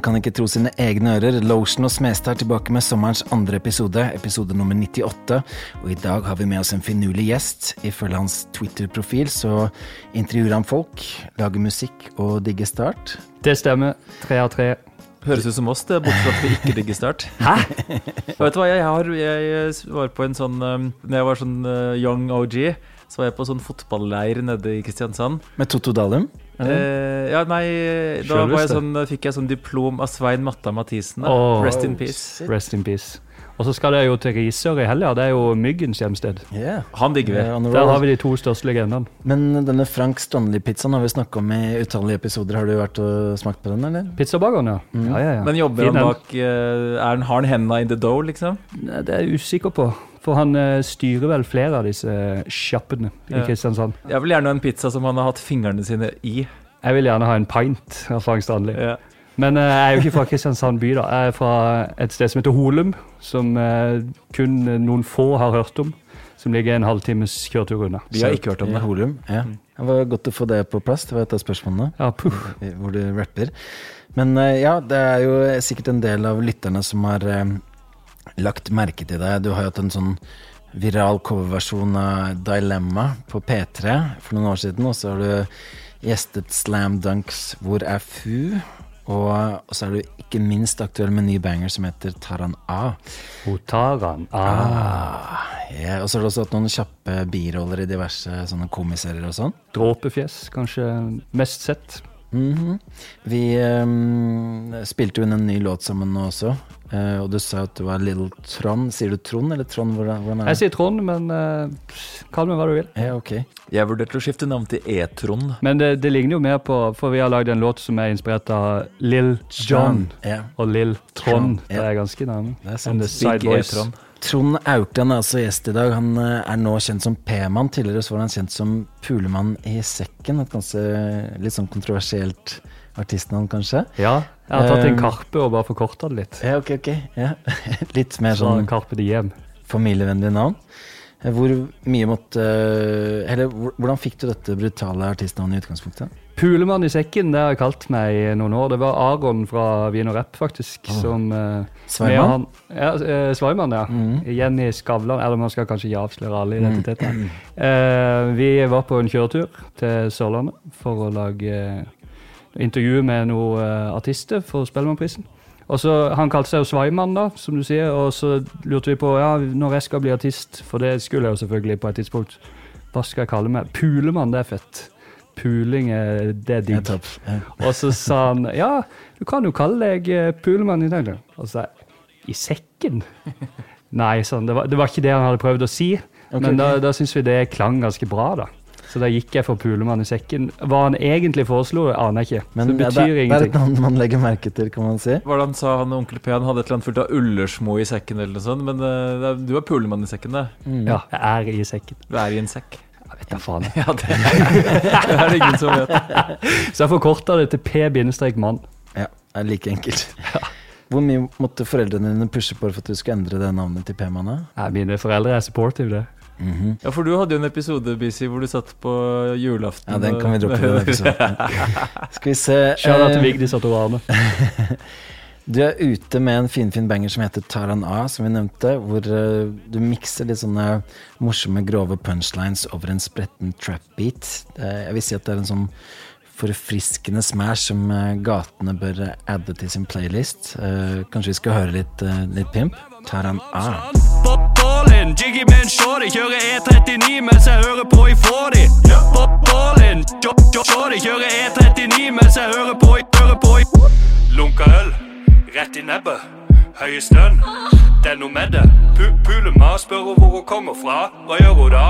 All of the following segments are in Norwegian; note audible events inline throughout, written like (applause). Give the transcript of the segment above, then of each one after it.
Kan ikke tro sine egne ører. Lotion og Smestad er tilbake med sommerens andre episode, episode nummer 98. Og i dag har vi med oss en finurlig gjest. Ifølge hans Twitter-profil så intervjuer han folk, lager musikk og digger Start. Det stemmer. Tre av tre. Høres ut som oss, det, bortsett fra at vi ikke digger Start. (laughs) Hæ? Vet du hva, jeg, har, jeg var på en sånn um, Når jeg var sånn uh, young OG, så var jeg på sånn fotballeir nede i Kristiansand. Med Totto Dalum? Eh, ja, nei, da var jeg sånn, fikk jeg sånn diplom av Svein Matta Mathisen. Oh, Rest in peace. Rest in peace. Og så skal det jo til Risør i helga. Det er jo Myggens hjemsted. Yeah. Han digger vi. Yeah, Der har vi de to største legendene. Men denne Frank Stanley-pizzaen har vi snakka om i utallige episoder. Har du vært og smakt på den, eller? Pizzabakeren, ja. ja, ja, ja. Men jobber han bak eh, er han, Har han henda in the dough, liksom? Nei, Det er jeg usikker på. For han eh, styrer vel flere av disse sjappene i Ja. Kristiansand. Jeg vil gjerne ha en pizza som han har hatt fingrene sine i. Jeg vil gjerne ha en pint av Frank Strandli. Ja. Men uh, jeg er jo ikke fra Kristiansand by, da. Jeg er fra et sted som heter Holum, som uh, kun noen få har hørt om. Som ligger en halvtimes kjøretur unna. Vi har ikke hørt om det. Holum. Ja. Det var godt å få det på plass. Det var et av spørsmålene. Ja, puff. hvor du rapper. Men uh, ja, det er jo sikkert en del av lytterne som har lagt merke til deg. Du har jo hatt en sånn viral coverversjon av Dilemma på P3 for noen år siden, og så har du gjestet Slam Dunks Hvor er Fu? Og, så er du ikke minst aktuell med en ny banger som heter Taran A. Otaran. Ah. yeah. og så har du også hatt noen kjappe biroller i diverse sånne komiserier og sånn. Dråpefjes, kanskje mest sett. Mhm. Vi um, spilte jo inn en ny låt sammen nå også, Uh, og du sa at du var Little Trond. Sier du Trond eller Trond? Hvordan, hvordan er Jeg sier Trond, men uh, kall meg hva du vil. Ja, ok. Jeg vurderte å skifte navn til E-Trond. Men det, det ligner jo mer på For vi har lagd en låt som er inspirert av Lill John Ja. og Lill Trond. Trond. Det er ganske nærme. Det er sant. Big E-Trond. Trond Aukland er altså gjest i dag. Han eh, er nå kjent som P-mann. Tidligere så var han kjent som Pulemann i sekken. Et ganske litt sånn kontroversielt artistnavn, kanskje. Ja, jeg har tatt en Um, Karpe og bare forkorta det litt. Ja, ok, ok. Ja. (laughs) Litt mer Så sånn Karpe Diem. familievennlig navn. Eh, Hvor mye måtte Eller hvordan fikk du dette brutale artistnavnet i utgangspunktet? Pulemann i sekken, det har jeg kalt meg i noen år. Det var Aron fra Vin og Rapp, faktisk. Oh. Som uh, Sveimann? Ja, Uh, Sveimann, ja. Mhm. Jenny Skavlan. Eller man skal kanskje ikke avsløre alle identiteter. Uh, vi var på en kjøretur til Sørlandet for å lage eh, intervju med noen eh, artister for Spellemannprisen. Og så, Han kalte seg jo Sveimann, da, som du sier, og så lurte vi på ja, når jeg skal bli artist, for det skulle jeg jo selvfølgelig på et tidspunkt. Hva skal jeg kalle meg? Pulemann, det er fett. Puling, er, det er Ja, digg. Ja. Og så sa han ja, du kan jo kalle deg eh, Pulemann i dag. da. Og så sa jeg i sekken? Nei, sånn, det, var, det var ikke det han hadde prøvd å si. Okay, men da, da syns vi det klang ganske bra, da. Så da gikk jeg for Pulemann i sekken. Hva han egentlig foreslo, aner jeg ikke. Men så det ja, det, er- det er et ingenting. navn man legger merke til, kan man si. Hva han sa han onkel P? Han hadde et eller annet fullt av ullersmo i sekken eller noe sånt. Men uh, du er pulemann i sekken, det. Mm. Ja, jeg er i sekken. Du er i en sekk. Jeg vet da faen. (laughs) Ja, det, (laughs) det er det ingen som vet. Så jeg forkorta det til P-mann. Ja, det er like enkelt. (laughs) Hvor mye måtte foreldrene dine pushe på for at du skulle endre det navnet til P-mann? Ja, mine foreldre er supportive, det. Mhm. Ja, for du hadde jo en episode, Busy, hvor du satt på julaften. Ja, den kan vi droppe den episoden. Skal vi se Shout-out til eh, Vigdis og Tor Arne. Du er ute med en finfin banger som heter Taran A, som vi nevnte, hvor eh, du mikser litt sånne morsomme, grove punchlines over en spretten trap-beat. Eh, jeg vil si at det er en sånn forfriskende smash som eh, gatene bør adde til sin playlist. Kanskje vi skal høre litt, litt pimp? Taran A. Ballin, Jiggy med shorty, kjører E39 mens jeg hører på i 40. Ballin, shorty, kjører E39 mens jeg hører på i, hører på i. Lunka øl, rett i nebbet, høye stønn, det er noe med det. Pu meg, spør hun hvor hun kommer fra, hva gjør hun da?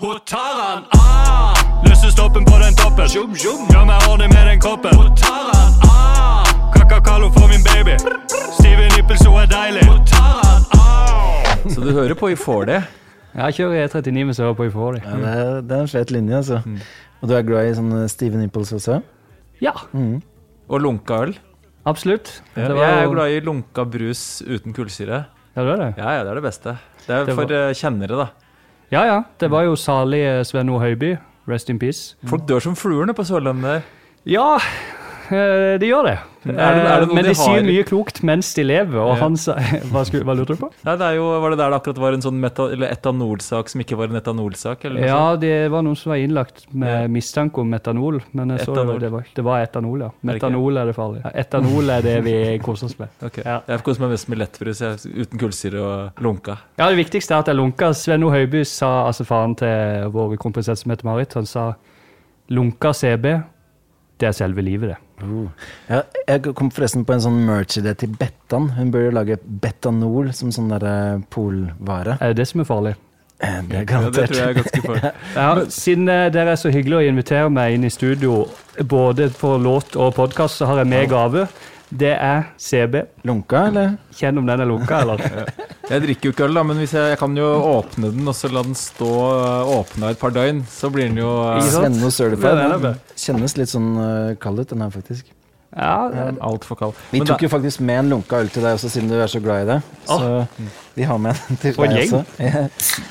Hun tar han av, løser stoppen på den toppen, sjum sjum, gjør meg ordentlig med den kroppen. Hun tar han av, kakakalo for min baby, stive nippels, hun er deilig. Hun tar han av. Så du hører på i får det. Jeg kjører E39 med jeg hører på i 40. Ja, det, er, det er en fet linje, altså. Og du er glad i sånne Steven Nipples også? Ja, Og lunka øl. Absolutt. Det Jeg er jo- glad i lunka brus uten kullsyre. Ja, det er det. Ja, ja, det er det beste. Det er Det for var- eh, kjennere, da. Ja, ja. Det var jo salig Sven O. Høiby. Rest in peace. Folk dør som fluene på Sørlandet. Ja, de gjør det. Er det- er det Men de de sier mye klokt mens de lever, og Ja. han sa (laughs) Hva, skulle, hva lurte du på? Nei, det jo, Var det der det akkurat var en sånn meta, etanolsak som ikke var en etanolsak? Ja, det var noen som var innlagt med Ja. mistanke om metanol, men jeg så Etanol. det var, det var etanol, ja. Metanol er det farlige. Ja, Etanol er det vi koser oss med. (laughs) Ok. Ja. Jeg koser meg mest med lettbrus uten kullsyre og lunka. Ja, Det viktigste er at jeg lunka. Svenno Høiby sa, altså faren til vår kronprinsesse heter Marit han sa lunka CB, det er selve livet, det. Oh. Ja, jeg kom forresten på en sånn merch-idé til Bettan. Hun bør jo lage betanol som sånn der eh, polvare. Er det det som er farlig? Eh, Det er Ja, det tror jeg er ganske farlig. (laughs) Ja, siden eh, dere er så hyggelige å invitere meg inn i studio, både for låt og podkast, så har jeg med gave. Det er CB. Lunka, eller? Kjenn om den er lunka, eller? (laughs) Jeg drikker jo ikke øl, da, men hvis jeg, jeg kan jo åpne den og så la den stå øh, åpna et par døgn, så blir den jo øh, Ja, Certified. er kjennes litt sånn uh, kald ut, den her, faktisk. Ja, altfor kald. Vi Men tok da, jo faktisk med en lunka øl til deg også, siden du er så glad i det. Så vi har med den til For deg gjeng. også.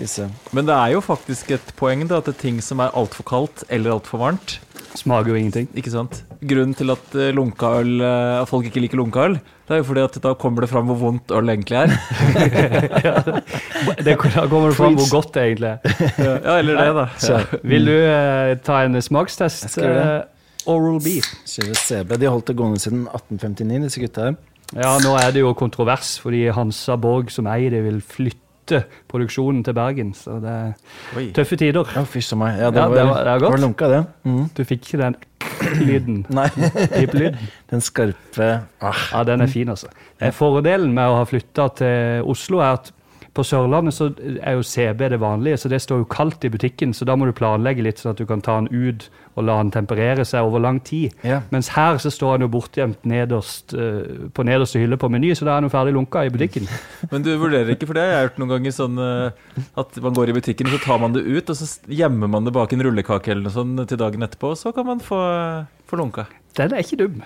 Se. Men det er jo faktisk et poeng da, at det er ting som er altfor kaldt eller altfor varmt. Smaker jo ingenting. Ikke sant? Grunnen til at øh, øl, øh, at folk ikke liker lunka øl, det er jo fordi at da kommer det fram hvor vondt øl egentlig er. (laughs) Det, da kommer det fram hvor godt det egentlig er. Ja, eller det, da. Så, Vil du eh, ta en smakstest? Eh, Oral B. CB. De har holdt det gående siden 1859, disse gutta her. Ja, nå er det jo kontrovers, fordi Hansa Borg, som eier det, vil flytte produksjonen til Bergen. Så det er Oi. tøffe tider. Ja, fysj meg. Ja, det Ja, var, det var- det var godt. lunka, det. Mm. Du fikk ikke den (clears throat) lyden. Nei, Pipelyden. den skarpe ah, Ja, den er fin, altså. Eh, Fordelen med å ha flytta til Oslo er at på Sørlandet så er jo CB det vanlige, så det står jo kaldt i butikken. Så da må du planlegge litt, sånn at du kan ta den ut og la den temperere seg over lang tid. Ja. Mens her så står den jo bortgjemt nederst, uh, på nederste hylle på Meny, så da er den jo ferdig lunka i butikken. (laughs) Men du vurderer ikke, for det jeg har jeg gjort noen ganger, sånn uh, at man går i butikken, så tar man det ut, og så gjemmer man det bak en rullekake eller noe sånt til dagen etterpå, og så kan man få, få lunka. Den er ikke dum.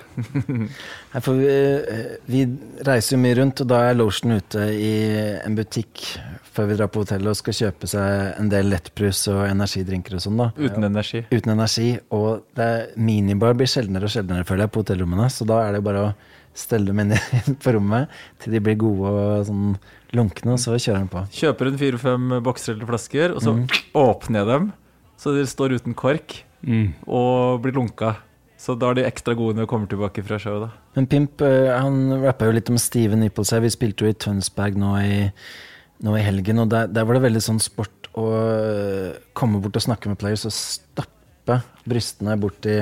(laughs) Nei, for vi, eh, vi reiser jo mye rundt, og da er losjen ute i en butikk før vi drar på hotellet og skal kjøpe seg en del lettbrus og energidrinker og sånn, da. Uten energi. Uten energi. Og det er minibar blir sjeldnere og sjeldnere, føler jeg, på hotellrommene. Så da er det bare å stelle dem (laughs) inn på rommet til de blir gode og sånn lunkne, og så kjører han på. Kjøper en fire-fem bokser eller flasker, og så åpner jeg dem, så de står uten kork, og blir lunka. Så da er de ekstra gode når de kommer tilbake fra showet, da. Men Pimp eh, han rappa jo litt om Steven Nipples her. Vi spilte jo i Tønsberg nå i, nå i helgen, og der, der var det veldig sånn sport å eh, komme bort og snakke med players og stappe brystene bort i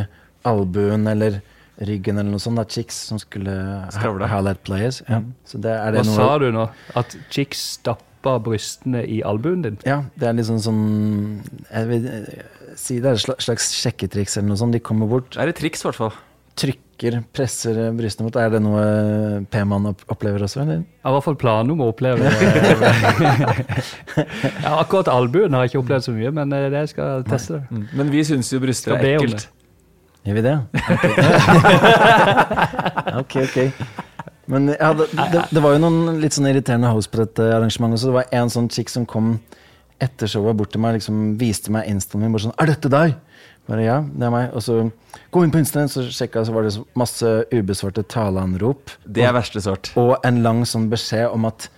albuen eller ryggen eller noe sånt. Da, chicks som skulle Skravle. highlight players. Ja. Så det, det Hva noe sa du nå? At chicks stappa brystene i albuen din? Ja, det er liksom sånn Jeg vil eh, si det er et slags sjekketriks eller noe sånt. De kommer bort, Det er et triks, i hvert fall. Trykker, presser brystene mot. Er det noe P-mann opplever også, eller? Jeg har i hvert fall planer om å oppleve (laughs) ja, Akkurat albuen har jeg ikke opplevd så mye, men eh, det skal jeg teste. Mm. Men vi syns jo bryster er ekkelt. Gjør vi det? (laughs) Ok, ok. Men ja, det, det, det var jo noen litt sånn irriterende host på dette arrangementet også. Det var en sånn chick som kom etter showet bort til meg liksom viste meg instaen min. Bare sånn 'Er dette deg?' Bare ja, det er meg. Og så gå inn på Instagram, så sjekka så var det masse ubesvarte taleanrop. Det er verste sort. Og en lang sånn beskjed om at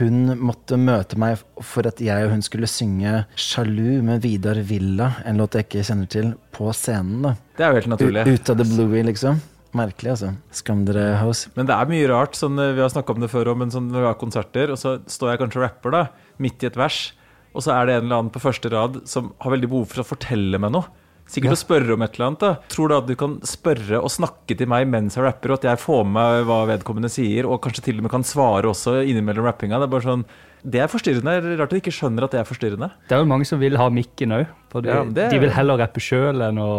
hun måtte møte meg for at jeg og hun skulle synge 'Sjalu' med Vidar Villa, en låt jeg ikke kjenner til, på scenen. da Det er jo helt U- naturlig. Ut av det bluey, liksom. Merkelig, altså. Skam dere, House. Men det er mye rart. Sånn, eh, vi har snakka om det før òg, men sånn, når vi har konserter, og så står jeg kanskje og rapper da, midt i et vers, og så er det en eller annen på første rad som har veldig behov for å fortelle meg noe. Sikkert å spørre om et eller annet. da Tror du at du kan spørre og snakke til meg mens jeg rapper, og at jeg får med meg hva vedkommende sier, og kanskje til og med kan svare også innimellom rappinga? Det er bare sånn Det er forstyrrende. Det Rart at de ikke skjønner at det er forstyrrende. Det er jo mange som vil ha mikken òg. Ja, det er- De vil heller rappe sjøl enn å,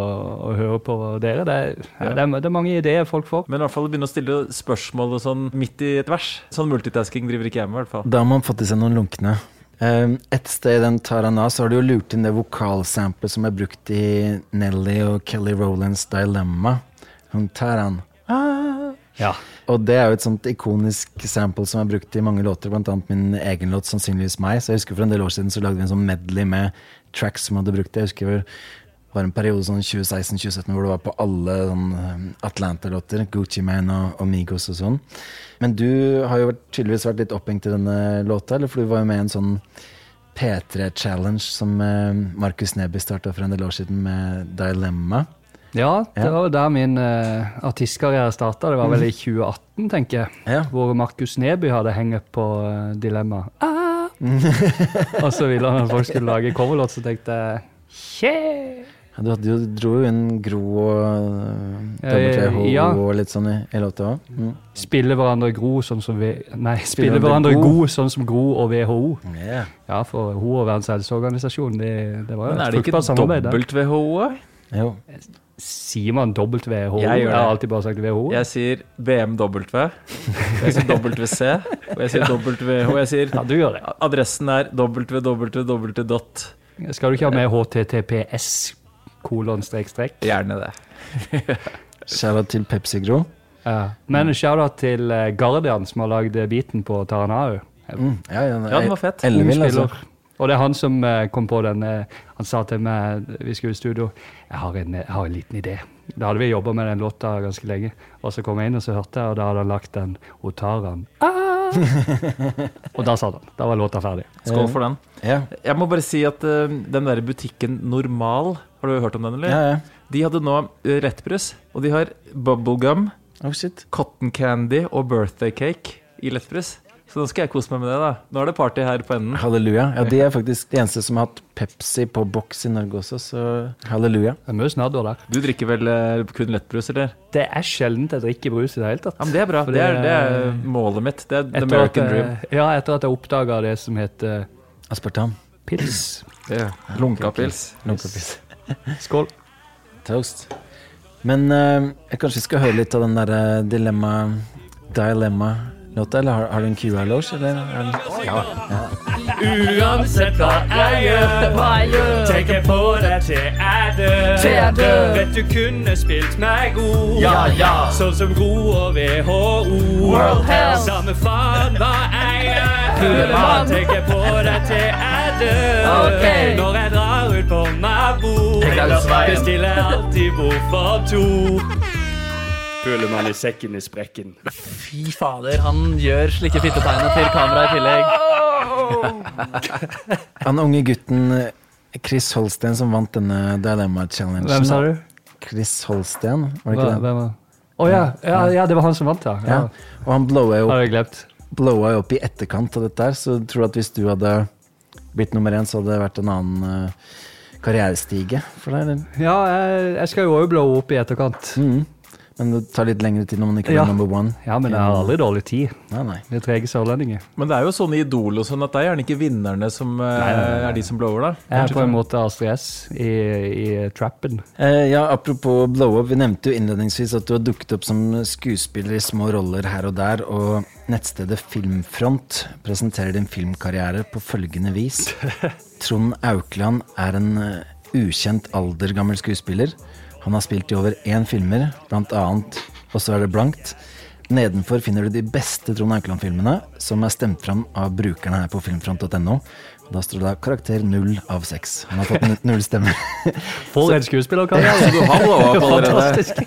å høre på dere. Det er, ja, det, er, det er mange ideer folk får. Men i hvert fall begynne å stille spørsmål og sånn midt i et vers. Sånn multitasking driver ikke jeg med, i hvert fall. Da har man fått i seg noen lunkne. Um, et sted i den Tarana så har du jo lurt inn det vokalsamplet som er brukt i Nelly og Kelly Rowlands Dilemma. Hun Taran. Ah. Ja. Og det er jo et sånt ikonisk sample som er brukt i mange låter, annet min egen låt, sannsynligvis meg. Så jeg husker for en del år siden så lagde vi en sånn medley med tracks som hadde brukt det. Jeg husker var en periode sånn 2016-2017 hvor du var på alle sånn eh, Atlanta-låter. Gucci Mane og, og Migos og sånn. Men du har jo tydeligvis vært litt opphengt i denne låta, eller for du var jo med i en sånn P3-challenge som eh, Markus Neby starta for en del år siden med Dilemma. Ja, det var jo der min uh, artistkarriere starta. Det var vel i 2018, tenker jeg. Ja. Hvor Markus Neby hadde hengt på uh, Dilemma. Ah! og så ville han at folk skulle lage coverlåt, så tenkte jeg Shit! Ja, Du, hadde jo, du dro jo inn Gro og uh, Eh, WH ja. og litt sånn i, i låta òg. Mm. Spille hverandre gro sånn som vi, Nei, spille hverandre god. god sånn som Gro og WHO. Yeah. Ja, for WHO og Verdens helseorganisasjon, det, det var jo et fruktbart samarbeid. Men er det ikke. WHO? Jo. Sier man WHO? Jeg Jeg har alltid bare sagt WHO. Jeg sier BMW. Jeg sier WC. Og jeg sier WH. Jeg sier Ja, du gjør det. adressen er www. Skal du ikke ha med HTTPS kolon strek strek? Gjerne det. (laughs) Shout-out til Pepsi Gro. Ja. Men shout-out til eh, Guardian, som har lagd beaten på Taranau. Mm. Ja, ja, Ja, den var fett. Ellevill, altså. Og det er han som eh, kom på den eh, Han sa til meg vi skulle i studio jeg har en, jeg har en liten idé. Da hadde vi jobba med den låta ganske lenge. Og så kom jeg inn og så hørte jeg, og da hadde han lagt den Otaran. Ah! (laughs) og da sa han. Da var låta ferdig. Skål for den. Ja, Jeg må bare si at uh, den der butikken Normal, har du hørt om den, eller? ja. ja. De hadde nå uh, lettbrus, og de har bubblegum, Oh cotton candy og birthday cake i lettbrus. Så nå skal jeg kose meg med det, da. Nå er det party her på enden. Halleluja. Ja, De er faktisk de eneste som har hatt Pepsi på boks i Norge også, så halleluja. Det er mye snadder der. Du drikker vel eh, kun lettbrus, eller? Det er sjelden jeg drikker brus i det hele tatt. Ja, men Det er bra. Det er, det- er målet mitt. Det er the at, American jeg- dream. ja, etter at jeg oppdaga det som heter Aspartam. pils. Ja. Lunkapils. Lunkapils. (laughs) Skål. Toast. Men eh, jeg kanskje skal høre litt av den derre dilemma Dilemma-låta, eller har, har du en QR Loge, eller? Ja. Ja. Uansett hva jeg gjør, tenker på deg til jeg dør. Vet du kunne spilt meg god, Ja, sånn som Gro og WHO. Samme faen hva jeg gjør, bare tenker på deg til jeg dør. Når jeg drar ut på Mabo, bestiller jeg alltid bord for to. Føler man i sekken i sprekken. Fy fader, han gjør slike fittetegn til kamera i tillegg. (laughs) Han unge gutten Chris Holsten som vant denne Dilemma-challengen. Hvem sa du? Chris Holsten, var det ikke Hva, det? Å ja, ja, ja, det var han som vant, ja. Ja. ja. Og han blowa jo opp, blowa opp i etterkant av dette her, så tror du at hvis du hadde blitt nummer én, så hadde det vært en annen eh, karrierestige for deg? eller? Ja, jeg, jeg skal jo òg blowe opp i etterkant. Mhm. Men det tar litt lengre tid når man ikke Ja. er number one. Ja, men det er aldri dårlig tid. Nei, nei. Det er trege sørlendinger. Men det er jo sånn i Idol og sånn at det er gjerne ikke vinnerne som eh, Nei, nei, nei. er de som blower, da. Jeg er på en måte Astrid S i, i trappen. Eh, ja, Apropos blow up, vi nevnte jo innledningsvis at du har dukket opp som skuespiller i små roller her og der, og nettstedet Filmfront presenterer din filmkarriere på følgende vis. (laughs) Trond Aukland er en eh, ukjent aldergammel skuespiller. Han har spilt i over én filmer, blant annet Og så er det blankt. Nedenfor finner du de beste Trond Aukland-filmene, som er stemt fram av brukerne her på filmfront.no. Da står det da karakter null av seks. Han har fått null stemmer. (laughs) For en skuespillerkarriere! Du (laughs) har allerede. Fantastisk.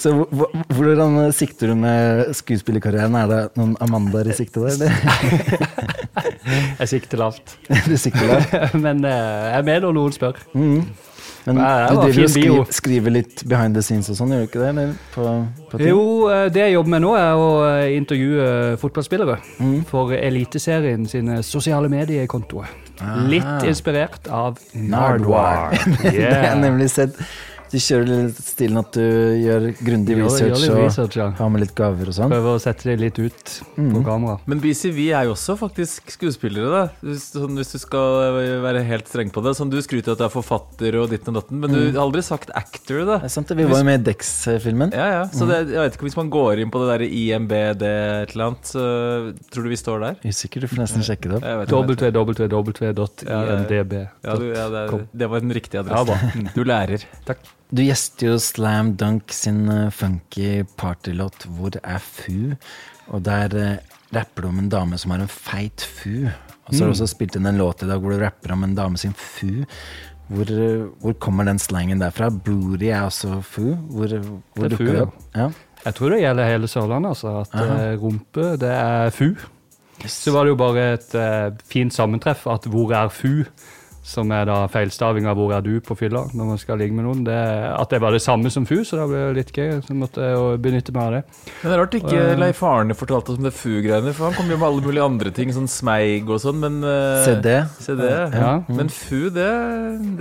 Så hvor- hvor- hvordan sikter du med skuespillerkarrieren? Er det noen Amandaer i sikte der, eller? (laughs) Jeg sikter lavt. du sikter lavt. Men eh, jeg er med når noen spør. Men du driver og bio. skriver, litt behind the scenes og sånn, gjør du ikke det? På, på? Jo, eh, det jeg jobber med nå, er å eh, intervjue fotballspillere fotballspillere for Eliteserien sine sosiale mediekontoer. Litt inspirert av Nardwar. (laughs) Det har jeg nemlig sett Du kjører litt stilen at du gjør grundig research, gjør og research, ja. har med litt gaver og sånn. Prøver å sette det litt ut på kamera. Men BCV er jo også faktisk skuespillere, da. Hvis, sånn, hvis du skal være helt streng på det. Sånn, du skryter av at du er forfatter og ditten og datten, men du har aldri sagt actor, da. Det er sant, det. Vi var jo med i Dex-filmen. Ja, ja. Så det, jeg vet ikke, hvis man går inn på det der IMBD et eller annet, så tror du vi står der? Usikker, du får nesten sjekke det opp. www.imdb.com. Ja, du, ja, det, det var den riktige adressen. Ja, bra. Du lærer. Du gjester jo Slam Dunk sin eh, funky partylåt 'Hvor er fu?', og der eh, rapper du om en dame som har en feit fu. Og så har du også spilt inn en låt i dag hvor du rapper om en dame sin fu. Hvor, eh, hvor kommer den slangen derfra? Booty er også fu? Hvor, hvor Det er fu, ja. Ja. Jeg tror det gjelder hele Sørlandet, altså. At Aha. rumpe, det er fu. Så var det jo bare et uh, fint sammentreff at hvor er fu, som er da feilstaving av hvor er du på fylla når man skal ligge med noen. Det, at det var det samme som fu, så da ble det litt gøy. Så måtte jeg benytte meg av det. Men det er rart ikke. Leif Arne fortalte oss om det fu-greiene, for han kom jo med alle mulige andre ting, sånn smeig og sånn, men eh, CD. CD. Ja. Men fu, det,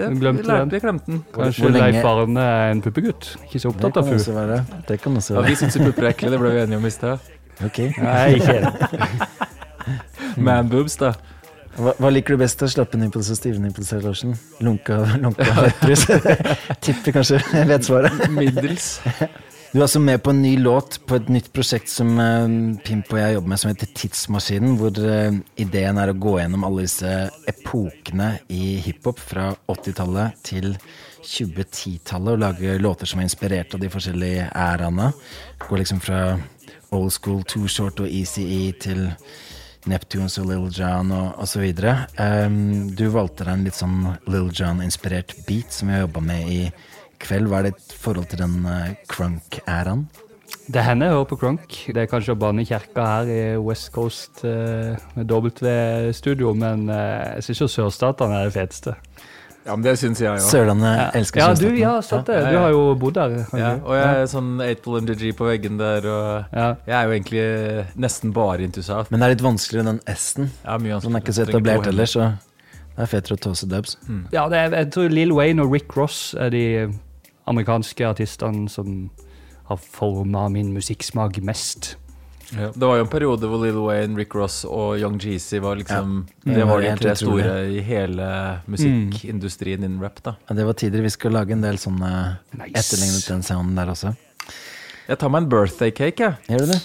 det glemte lærte jeg glemte den. Kanskje hvor lenge- Leif Arne er en puppegutt? Ikke så opptatt av fu. også være. Det kan også være. Ja, vi syns jo pupper er ekle, det ble vi enige om i sted. Ok. Nei, ikke (laughs) det. (laughs) Man boobs, da. Hva, hva liker du best av slappe nipples og stive herr Larsen? Lunka, lunka lepper? Tipper kanskje jeg vet svaret. (laughs) Middels. Du er altså med på en ny låt på et nytt prosjekt som eh, Pimp og jeg jobber med, som heter Tidsmaskinen. Hvor eh, ideen er å gå gjennom alle disse epokene i hiphop fra 80-tallet til 2010-tallet. Og lage låter som er inspirert av de forskjellige æraene. Går liksom fra old school, Too Short og easy e til Neptunes og Lil Jon og osv. Um, du valgte deg en litt sånn Lil Jon-inspirert beat som vi har jobba med i kveld. Hva er ditt forhold til den uh, crunk-æraen? Det hender jeg hører på crunk. Det er kanskje å banne kirka her i West Coast uh, W-studio, men uh, jeg syns jo sørstatene er det feteste. Ja, men det syns jeg òg. Sørlandet elsker Ja, du, sørstaten. ja, sant det. Du har jo bodd der. Ja, og jeg er sånn 8-ball MDG på veggen der, og ja. jeg er jo egentlig nesten bare into south. Men det er litt vanskeligere den S-en. Ja, mye Den er ikke så etablert heller, så det er fetere å tåse dubs. ja det er, jeg tror Lill Wayne og Rick Ross er de amerikanske artistene som har forma min musikksmak mest. Ja. Det var jo en periode hvor Lil Wayne, Rick Ross og Young Jeezy var liksom Ja. Det var de tre store i hele musikkindustrien innen rap, da. Ja, det var tider vi skulle lage en del sånne Nice. etterlignet den sounden der også. Jeg tar meg en birthday cake, jeg. Gjør du det?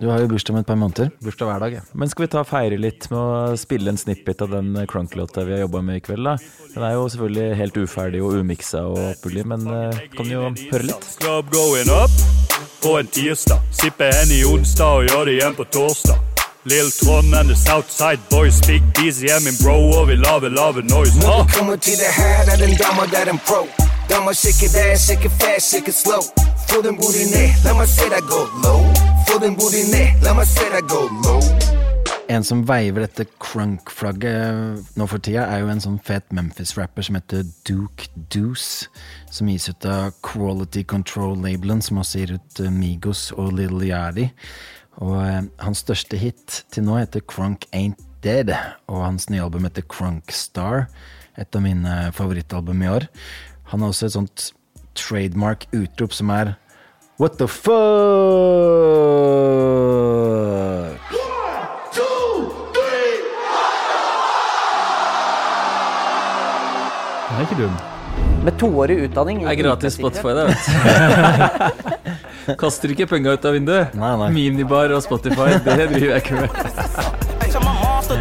Du har jo bursdag om et par måneder. Bursdag hver dag, ja. Men skal vi ta og feire litt med å spille en snippet av den crunk-låta vi har jobba med i kveld, da? Den er jo selvfølgelig helt uferdig og umiksa og alt men uh, kan jo høre litt. Club going up på en tirsdag. Sippe Henny onsdag og gjør det igjen på torsdag. Lill Trond and the Southside Boys. Big BZM min bro, og vi lager lave noise. Når vi kommer til det her, er den dama der en pro. Dama shaker der, shaker fast, shaker slow. Få den booty ned, la meg se deg gå low. Få den booty ned, la meg se deg gå low. En som veiver dette crunk-flagget nå for tida, er jo en sånn fet Memphis-rapper som heter Duke Deuce. Som gis ut av Quality Control-labelen, som også gir ut eh, Migos og Lil Yadi. Og eh, hans største hit til nå heter Crunk Ain't Dead. Og hans nye album heter Crunk Star. Et av mine favorittalbum i år. Han har også et sånt trademark utrop som er What the fuck? Er ikke dum. Med toårig utdanning Det er gratis Spotify, det, vet du. (laughs) Kaster ikke penga ut av vinduet. Nei, nei. Minibar og Spotify, det driver jeg ikke med.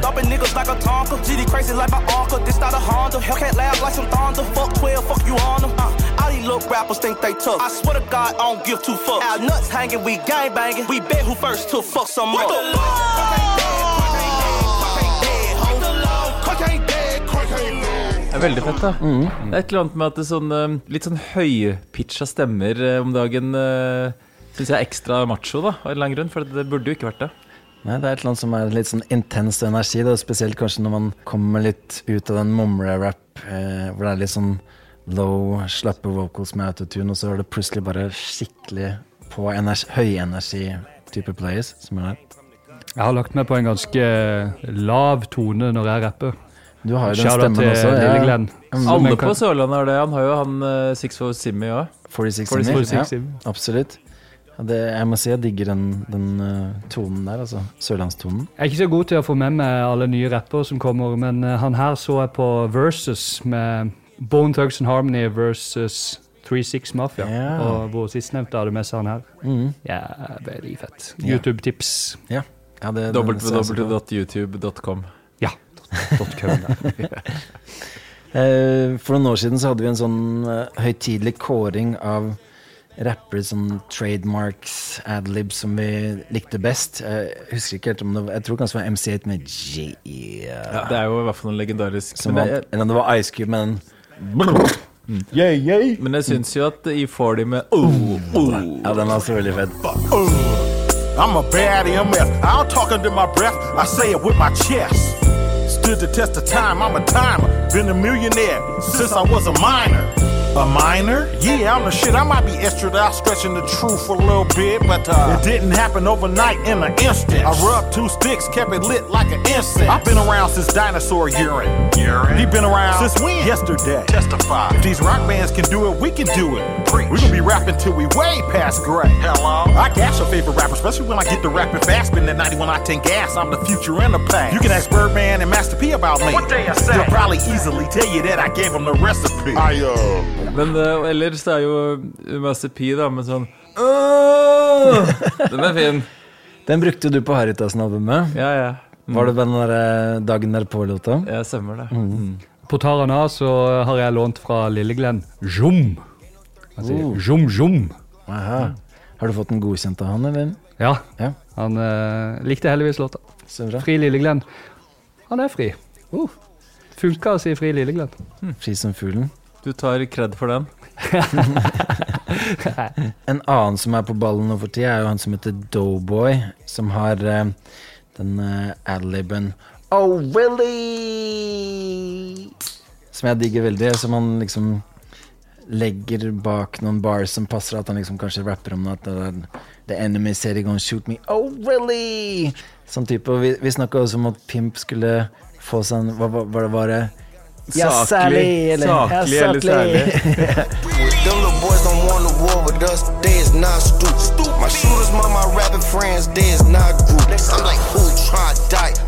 Dumping niggas like a Tonka. GD crazy like my uncle, this not a Honda. Hellcat laugh like some thunder. Fuck 12, fuck you on them. Uh, all these little rappers think they tough. I swear to God, I don't give two fucks. Our nuts hanging, we gang banging. We bet who first to fuck some more. Det er veldig fett, da. Det er et eller annet med at det er sånn eh, litt sånn høypitcha stemmer eh, om dagen uh, syns jeg er ekstra macho, da, av en eller annen grunn. For det burde jo ikke vært det. Nei, det er et eller annet som er litt sånn intens energi, da. spesielt kanskje når man kommer litt ut av den mumre-rap, eh, hvor det er litt sånn low, slappe vocals med autotune, og så er det plutselig bare skikkelig på energi, høyenergi-type players som er der. Jeg har lagt meg på en ganske lav tone når jeg rapper. Du har jo den Shout-out stemmen til også. Lille Glenn. Ja. Alle på Sørlandet har det. Han har jo han uh, Six for Simmy òg. 46 46 Simi, 46 ja, absolutt. Ja, det, jeg må si jeg digger den, den uh, tonen der, altså. Sørlandstonen. Jeg er ikke så god til å få med meg alle nye rappere som kommer, men uh, han her så jeg på Versus med Bone Thugs and Harmony versus 36 Mafia. Ja. Og hvor sistnevnte hadde med seg han her. Mm. Ja, veldig fett. YouTube-tips. Ja, det, er www.youtube.com. (laughs) For noen år siden så hadde vi en sånn eh, høytidelig kåring av rapper, som trademarks, adlibs, som vi likte best. Jeg husker ikke helt om det var Jeg tror kanskje det var MC8 med G... Ja, det er jo i hvert fall en legendarisk Som men, vant, eller det var Ice Cube med den Yeah, yeah. men jeg syns jo at i får de med oh, oh. Ja, den var så veldig fett. I'm a bad MF. I'm talking to my breath, I say it with my chest. Stood the test of time, I'm a timer. Been a millionaire since I was a minor. A minor? Yeah, I'm the shit. I might be extra out stretching the truth a little bit, but uh, it didn't happen overnight in an instant. I rubbed two sticks, kept it lit like an incense. I've been around since dinosaur urine. Urine? He been around since when? Yesterday. Testify. If these rock bands can do it, we can do it. Preach. We gonna be rapping till we way past gray. Hello? I gas your favorite rapper, especially when I get to rapping fast. Spin that 91 octane gas, I'm the future and the past. You can ask Birdman and Master P about me. What they say? They'll probably easily tell you that I gave them the recipe. I, uh... Men uh, ellers det er jo Master pi, da, med sånn «Åh!» Den er fin. Den brukte du på Harrytassen-albumet. Ja, ja. Var det den der Dagen dagen derpå-låta? Ja, stemmer det. Mm. På Tarana så har jeg lånt fra Lilleglenn Jom. Han sier Oh. Jom Jom. Aha. Har du fått den godkjent av han, eller? Ja, Ja. han uh, likte heldigvis låta. Fri Lilleglenn. Han er fri. Uh. Funka å si Fri Lilleglenn. Fri som fuglen. Du tar kred for den. (laughs) En annen som er på ballen nå for tida, er jo han som heter Doughboy, som har uh, den uh, adliben Oh, Willy! Som jeg digger veldig. Som han liksom legger bak noen bars som passer at han liksom kanskje rapper om at uh, The enemy said he gonna shoot me. Oh, really? Sånn type. Og vi, vi snakka også om at Pimp skulle få seg en hva var det? Ja, Saklig. særlig! Eller, Saklig ja, eller (laughs) Them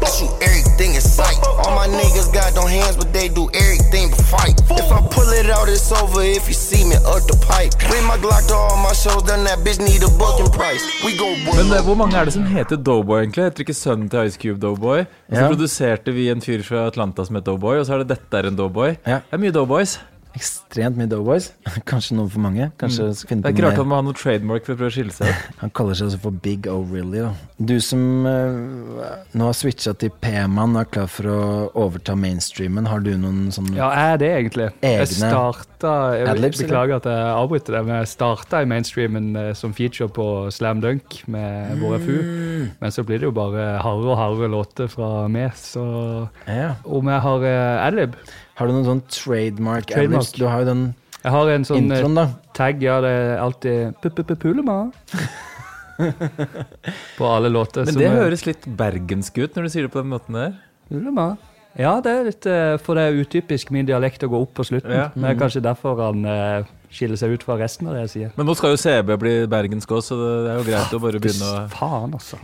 sight. All my niggas got no hands, but they do everything but fight. If I pull it out, it's over if you see me up the pipe. Bring my Glock to all my shows, then that bitch need a booking price. We go Men eh, hvor mange er det som heter Doughboy, egentlig? Heter ikke sønnen til Ice Cube Doughboy? Og så Ja. produserte vi en fyr fra Atlanta som het Doughboy, og så er det dette er en Doughboy. Ja. Det er mye Doughboys. Ekstremt mye Doughboys. (laughs) Kanskje noen for mange. Kanskje mm. finne Det er ikke rart han må ha noe trademark for å prøve å skille seg ut. (laughs) Han kaller seg altså for Big O'Reilly. Du som uh, nå har switcha til P-man og er klar for å overta mainstreamen, har du noen sånne Ja, er det egentlig? Jeg Egne starta jeg? Beklager at jeg avbryter det, men jeg starta i mainstreamen eh, som feature på Slam Dunk med våre FU. Mm. Men så blir det jo bare hardere og hardere låter fra meg, så ja. om jeg har uh, adlib Har du noen sånn trademark, Trademark. Du har jo den Jeg har en sånn eh, introen, da. tag, ja, det er alltid P-P-P-Pulema (laughs) på alle låter. Men som det er- høres litt bergensk ut når du sier det på den måten der. Pulema. Ja, det er litt eh, For det er utypisk min dialekt å gå opp på slutten. Ja. Det er kanskje derfor han eh, skiller seg ut fra resten av det jeg sier. Men nå skal jo CB bli bergensk også, så det er jo greit å bare begynne å Faen, altså.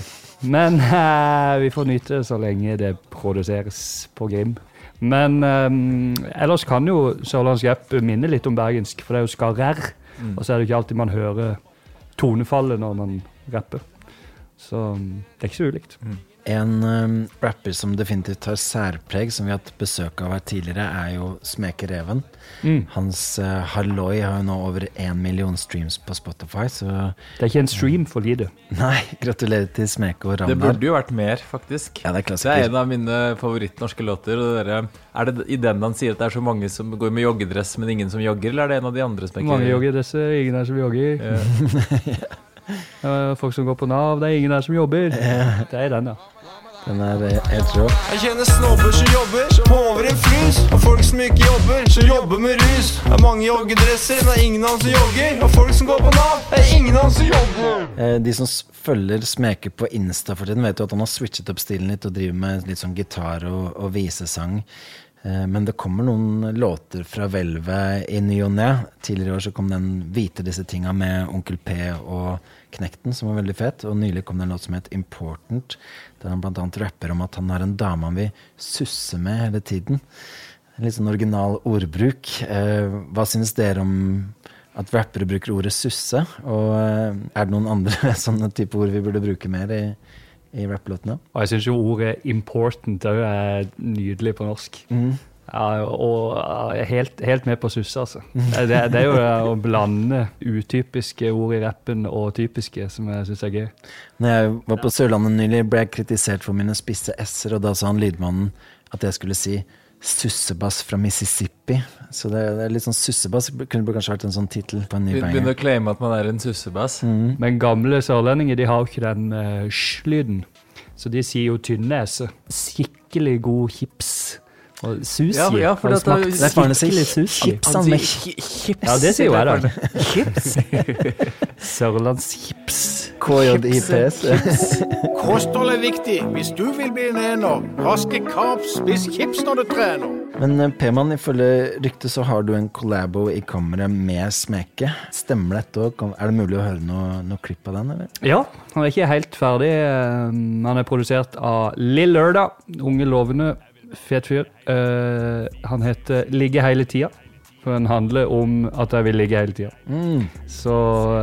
(laughs) Men eh, vi får nyte det så lenge det produseres på Grim. Men um, ellers kan jo sørlandsk jepp minne litt om bergensk, for det er jo skarrer. Mm. Og så er det ikke alltid man hører tonefallet når man rapper. Så mm, det er ikke så ulikt. En um, rapper som definitivt har særpreg, som vi har hatt besøk av her tidligere, er jo Smeke Reven. Mm. Hans uh, Halloi har jo nå over én million streams på Spotify, så Det er ikke en stream for lite. (laughs) nei, gratulerer til Smeke og Det burde jo vært mer, faktisk. Ja, det er Det er en av mine favorittnorske låter. Og dere, er det i den han sier at det er så mange som går med joggedress, men ingen som jogger, eller er det en av de andre som Mange joggedresser, ingen er som jogger. Ja. (laughs) (laughs) Eh, Folk som går på Nav, det er ingen der som jobber. Det er den, ja. Den er helt rå. Jeg kjenner snobber som jobber som over en frys. Og folk som ikke jobber, som jobber med rus. Det er mange joggedresser, men det er ingen av dem som jogger. Og folk som går på Nav, det er ingen av dem som jobber. Eh, De som følger Smeke på Insta for tiden, vet jo at han har switchet opp stilen litt og driver med litt sånn gitar og, og visesang. Eh, Men det kommer noen låter fra hvelvet i ny og ne. Tidligere i år så kom den Vite disse tinga med Onkel P og Knekten, som var veldig fet. Og nylig kom det en låt som het Important, der han bl.a. rapper om at han har en dame han vil susse med hele tiden. Litt sånn original ordbruk. Eh, hva synes dere om at rappere bruker ordet susse? Og eh, er det noen andre (laughs) sånne type ord vi burde bruke mer i, i rapplåtene? Og jeg syns jo ordet 'important' òg er nydelig på norsk. Mm. Ja, og ja, helt, helt med på susse, altså. Det, det er jo det å blande utypiske ord i rappen og typiske som jeg syns er gøy. Når jeg var på Sørlandet nylig, ble jeg kritisert for mine spisse s-er, og da sa han lydmannen at jeg skulle si sussebass fra Mississippi. Så det, det er litt sånn sussebass kunne kanskje vært en sånn tittel på en ny Begynner banger. å claime at man er en sussebass. Men gamle sørlendinger de har jo ikke den uh, sj-lyden. Så de sier jo tynne s-er. Skikkelig god chips. Og sushi. Ja, ja, for Har dette smakt Det er faren sin skikkelig sushi. chips med chips. Ja, det sier jo jeg, da. Chips. (laughs) Sørlandschips. KJIPS. (laughs) Kosthold er viktig hvis du vil bli en ener. Raske kaps, spiss chips når du trener. Men eh, P-mann, ifølge ryktet så har du en collabo i kammeret med Smeke. Stemmer dette òg? Er det mulig å høre noe, noe klipp av den, eller? Ja, han er ikke helt ferdig. Eh, Han er produsert av Lill Lørdag. Unge, lovende, fet fyr. Uh, Han heter Ligge hele tida. For den handler om at jeg vil ligge hele tida. Så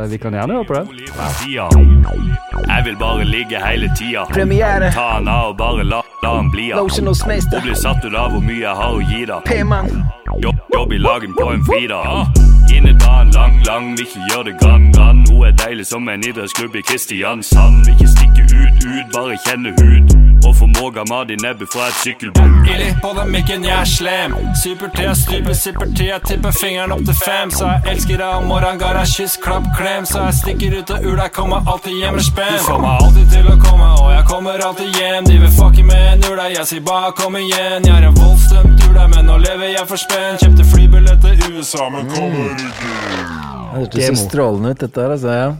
vi kan gjerne høre på den. Jeg vil bare ligge hele tida. Premiere! Ta han av og bare la, la han bli av. Og bli satt ut av hvor mye jeg har å gi da. Jobb, jobb i lagen på en fridag. Innedagen lang, lang, vil ikke gjøre det grann, grann. Hun er deilig som en idrettsklubb i Kristiansand. Vil ikke stikke ut, ut, bare kjenne hud. Og får måga mat i nebbet fra et sykkelbom. Illy på den mikken, jeg er slem. Super-T, stryper, sipper-T, jeg tipper fingeren opp til fem. Så jeg elsker deg om morgenen, ga deg kyss, klapp, klem. Så jeg stikker ut av ula, kommer alltid hjem med spenn. Du får meg alltid til å komme, og jeg kommer alltid hjem. De vil fucke med en ula, jeg sier bare kom igjen. Jeg er en voldsdømt ula, men nå lever jeg for spenn. Kjøpte flybillett til USA, men kommer ikke. Det hørtes så strålende ut, dette her. Altså, ja.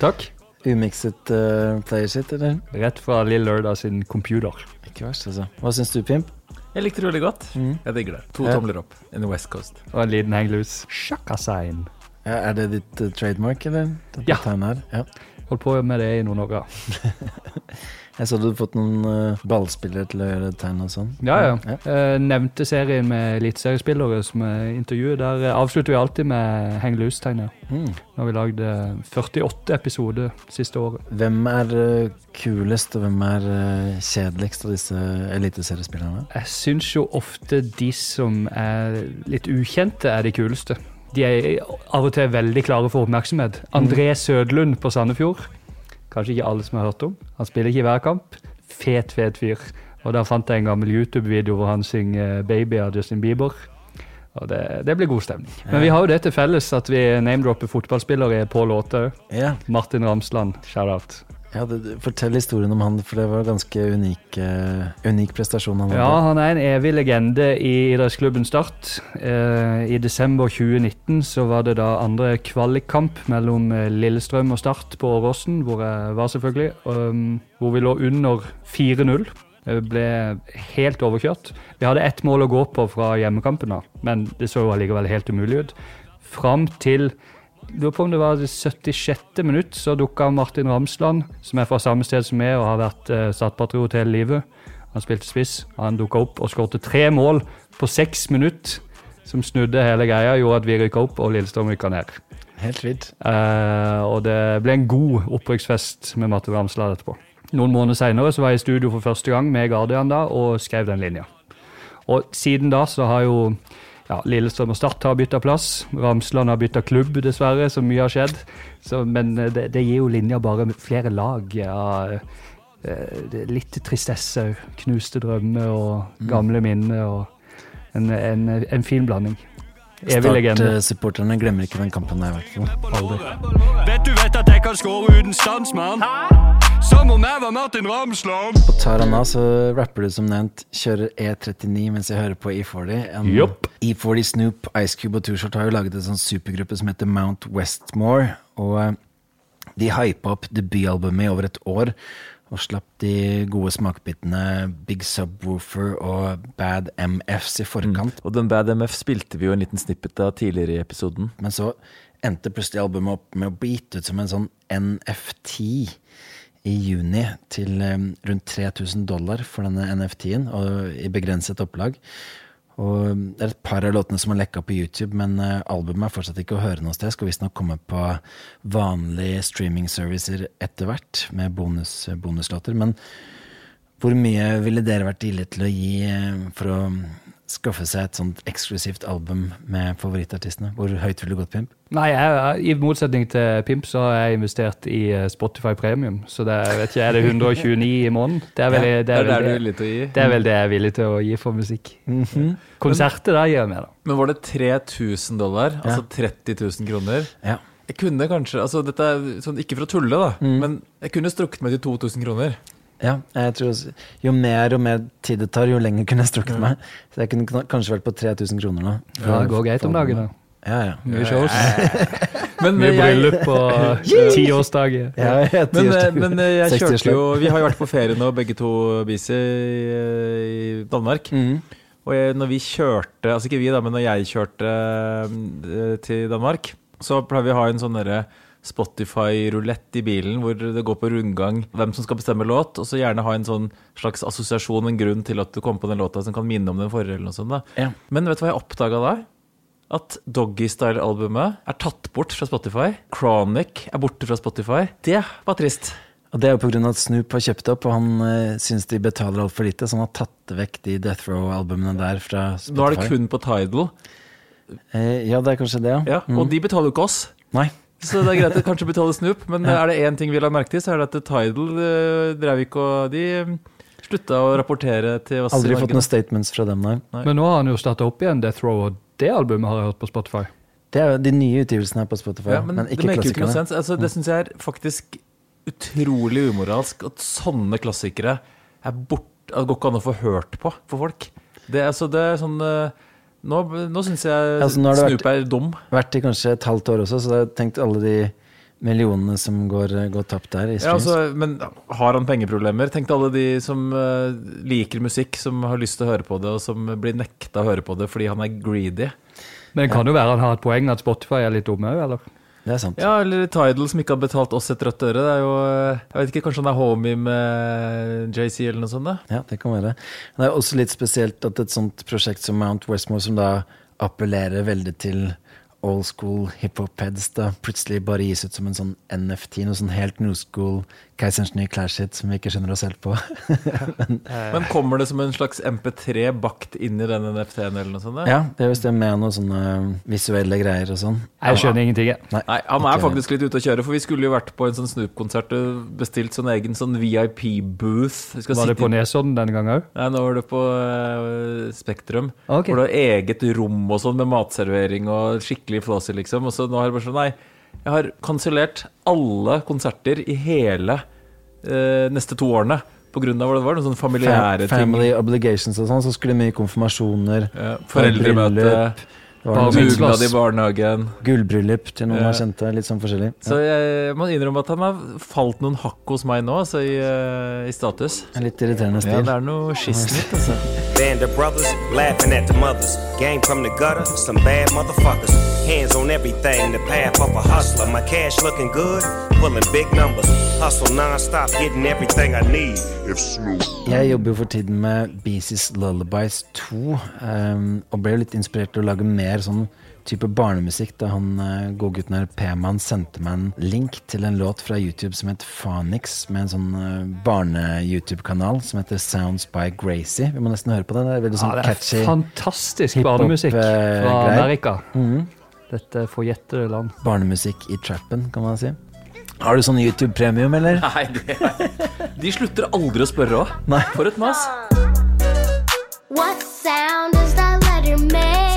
Takk. Umikset uh, playershit, eller? Rett fra Lill Lørdag sin computer. Ikke verst, altså. Hva syns du, Pimp? Jeg likte det veldig godt. Jeg digger det. To Ja. tomler opp in the West Coast. Og en liten hang loose. Shaka-sign. Ja, er det ditt uh, trademark, eller? Det Ja. ja. Holdt på med det i noen år. (laughs) Jeg så du hadde fått noen uh, ballspillere til å gjøre tegn og sånn. Ja, ja. Eh, nevnte serien med eliteseriespillere som jeg intervjuet. Der eh, avslutter vi alltid med hang loose-tegnet. Mm. Har vi lagd eh, 48 episoder siste året. Hvem er uh, kulest, og hvem er uh, kjedeligst av disse eliteseriespillerne? Jeg syns jo ofte de som er litt ukjente, er de kuleste. De er av og til veldig klare for oppmerksomhet. André Sødlund på Sandefjord. Kanskje ikke alle som har hørt om. Han spiller ikke i hver kamp. Fet, fet fyr. Og der fant jeg en gammel YouTube-video hvor han synger 'Baby' av Justin Bieber. Og det, det blir god stemning. Men vi har jo det til felles at vi name-dropper fotballspillere på låter. Ja, Martin Ramsland, shout-out. Ja det, Fortell historien om han, for det var en ganske unik, uh, unik prestasjon han Ja, han er en evig legende i idrettsklubben Start. Uh, I desember 2019 så var det da andre kvalikkamp mellom eh, Lillestrøm og Start på Åråsen, hvor jeg var selvfølgelig. Um, hvor vi lå under 4-0. Jeg ble helt overkjørt. Vi hadde ett mål å gå på fra hjemmekampen, da, men det så jo allikevel helt umulig ut. Fram til lurer på om det var det 76. minutt, så dukka Martin Ramsland, som er fra samme sted som meg og har vært eh, Start-patriot hele livet. Han spilte spiss. Han dukka opp og skårte tre mål på seks minutter. Som snudde hele greia, gjorde at vi rykka opp og Lillestrøm rykka ned. Helt vilt. Eh, og det ble en god opprykksfest med Martin Ramsland etterpå. Noen måneder seinere var jeg i studio for første gang med Guardian da, og skrev den linja. Og siden da så har jo ja, Lillestrøm og Start har bytta plass. Ramsland har bytta klubb, dessverre, så mye har skjedd. Så, men eh, det, det gir jo linja bare flere lag. Ja, eh, litt tristesse, knuste drømmer og gamle minner. og en, en, en fin blanding. Evig legende. Start-supporterne glemmer ikke den kampen Jeg i hvert fall. Aldri. Vet du vet at jeg kan score uten stans, mann? Som om jeg var Martin Ramsland. På Tarana så rapper du som nevnt kjører E39 mens jeg hører på E40. En E40 Snoop, Ice Cube og Tushort har jo laget en sånn supergruppe som heter Mount Westmore. Og eh, de hypa opp debutalbumet i over et år. Og slapp de gode smakbitene Big Subwoofer og Bad MFs i forkant. Og den Bad MF spilte vi jo en liten snippet av tidligere i episoden. Men så endte plutselig albumet opp med å bli gitt ut som en sånn NFT i juni til eh, rundt 3000 dollar for denne NFT-en, og i begrenset opplag. Og det er et par av låtene som har lekka på YouTube, men eh, albumet er fortsatt ikke å høre noe sted. Skal visstnok komme på vanlige streaming-servicer etter hvert, med bonus, bonuslåter. Men hvor mye ville dere vært villige til å gi eh, for å skaffe seg et sånt eksklusivt album med favorittartistene? Hvor høyt vil du gått, Pimp? Nei, jeg, i motsetning til Pimp så har jeg investert i eh, Spotify Premium. Så det er, vet ikke, er det 129 i måneden? Det er vel det, Det er vel det, er det, det er vel det jeg er villig til å gi for musikk. Konserter da gir jeg mer, da. Men var det 3000 dollar? Altså 30 000 kroner? Ja. Jeg kunne kanskje altså Dette er sånn, ikke for å tulle, da, men jeg kunne strukket meg til 2000 kroner. Ja, jeg tror også, Jo mer og mer tid det tar, jo lenger kunne jeg strukket meg. Så jeg kunne kanskje vært på 3000 kroner nå. Ja, det går greit om dagen, da. Ja, ja. Mye shows. (laughs) Men Mye jeg, bryllup og (laughs) tiårsdag. ja jeg men, eh, men eh, jeg kjørte jo Vi har jo vært på ferie nå, begge to, Bisi, i, Danmark. Mhm. Og jeg, når vi kjørte Altså ikke vi, da, men når jeg kjørte eh, til Danmark, så pleier vi å ha en sånn derre Spotify-rulett i bilen hvor det går på rundgang hvem som skal bestemme låt, og så gjerne ha en sånn slags assosiasjon, en grunn til at du kom på den låta som kan minne om den forrige. eller noe sånt. Ja. Men vet du hva jeg oppdaga da? At Doggystyle-albumet er tatt bort fra Spotify. Chronic er borte fra Spotify. Det var trist. Og det er jo pga. at Snoop har kjøpt det opp, og han uh, syns de betaler altfor lite, så han har tatt vekk de Death Row-albumene der fra Spotify. Nå er det kun på Tidal. Eh, ja, det er kanskje det, ja. Ja, og de betaler jo ikke oss. Nei. Så det er greit å kanskje betale Snoop, men er det én ting vi la merke til, så er det at Tidal uh, drev ikke og De eh, slutta å rapportere til oss. i Aldri Norge. fått noen statements fra dem, nei. Men nå har han jo starta opp igjen Death Row, og det albumet har jeg hørt på Spotify. Det er jo de nye utgivelsene her på Spotify, Ja, men, men, det ikke maker jo ikke noe klassikerne. sens. Altså, det syns jeg er faktisk utrolig umoralsk at sånne klassikere er bort, at det går ikke an å få hørt på for folk. Det, er- altså, det er sånn eh, Nå, nå syns jeg Altså, Snoop er dum. Vært i kanskje et halvt år også, så jeg har tenkt alle de millionene som går, går tapt der i Ja, altså, men har han pengeproblemer? Tenk alle de som uh, liker musikk, som har lyst til å høre på det, og som blir nekta å høre på det fordi han er greedy. Men det kan jo være han har et poeng at Spotify er litt dumme òg, eller? Det er sant. Ja, eller Tidal som ikke har betalt oss et rødt øre. Det er jo eh, Jeg vet ikke, kanskje han er homie med JC eller noe sånt? da? Ja, det kan være. Det er også litt spesielt at et sånt prosjekt som Mount Westmore, som da appellerer veldig til old school hiphop-heads, da plutselig bare gis ut som en sånn NFT, noe sånn helt new school Keiserens nye clash-hit som vi ikke skjønner oss helt på. (laughs) Men kommer det som en slags MP3 bakt inn i den NFT-en eller noe sånt? da? ja, det er visst det med noen sånne visuelle greier og sånn. Jeg skjønner ingenting. jeg. Nei, han er faktisk litt ute å kjøre, for vi skulle jo vært på en sånn Snoop-konsert og bestilt sånn egen sånn VIP-booth. Var det på Nesodden denne gangen òg? Nei, nå var det på uh, Spektrum. Okay. Hvor det var eget rom og sånn med matservering og skikkelig flåser, liksom. Og så nå har jeg bare sånn Nei, jeg har kansellert alle konserter i hele eh, neste to årene. På grunn av hva det var, noen sånne familiære Fam ting. family obligations og sånn, så skulle det mye konfirmasjoner, Ja, Foreldremøte, dugnad i barnehagen. gullbryllup til noen Ja. kjente, litt sånn forskjellig. Så jeg må innrømme at han har falt noen hakk hos meg nå, altså i, eh, i status. En Litt irriterende Ja, det er noe skissnytt, altså. Band of brothers laughing at the mothers. Game from the gutter, some bad motherfuckers. Hands on everything, the path of a hustler. My cash looking good, pulling big numbers. Hustle non-stop, getting everything I need. Jeg jobber jo for tiden med Beezy's Lullabies 2, um, og ble jo litt inspirert til å lage mer sånn type barnemusikk da han uh, godgutten her, P-man, sendte meg en link til en låt fra YouTube som het Phoenix, med en sånn uh, barne-YouTube-kanal som heter Sounds by Gracie. Vi må nesten høre på det. Det er veldig Ja, sånn det er catchy fantastisk barnemusikk fra Amerika. Mm Amerika. Dette forjettede land. barnemusikk i trappen, kan man si. Har du sånn YouTube premium, eller? (laughs) Nei, det er De slutter aldri å spørre òg. For et mas. What sound does that letter make?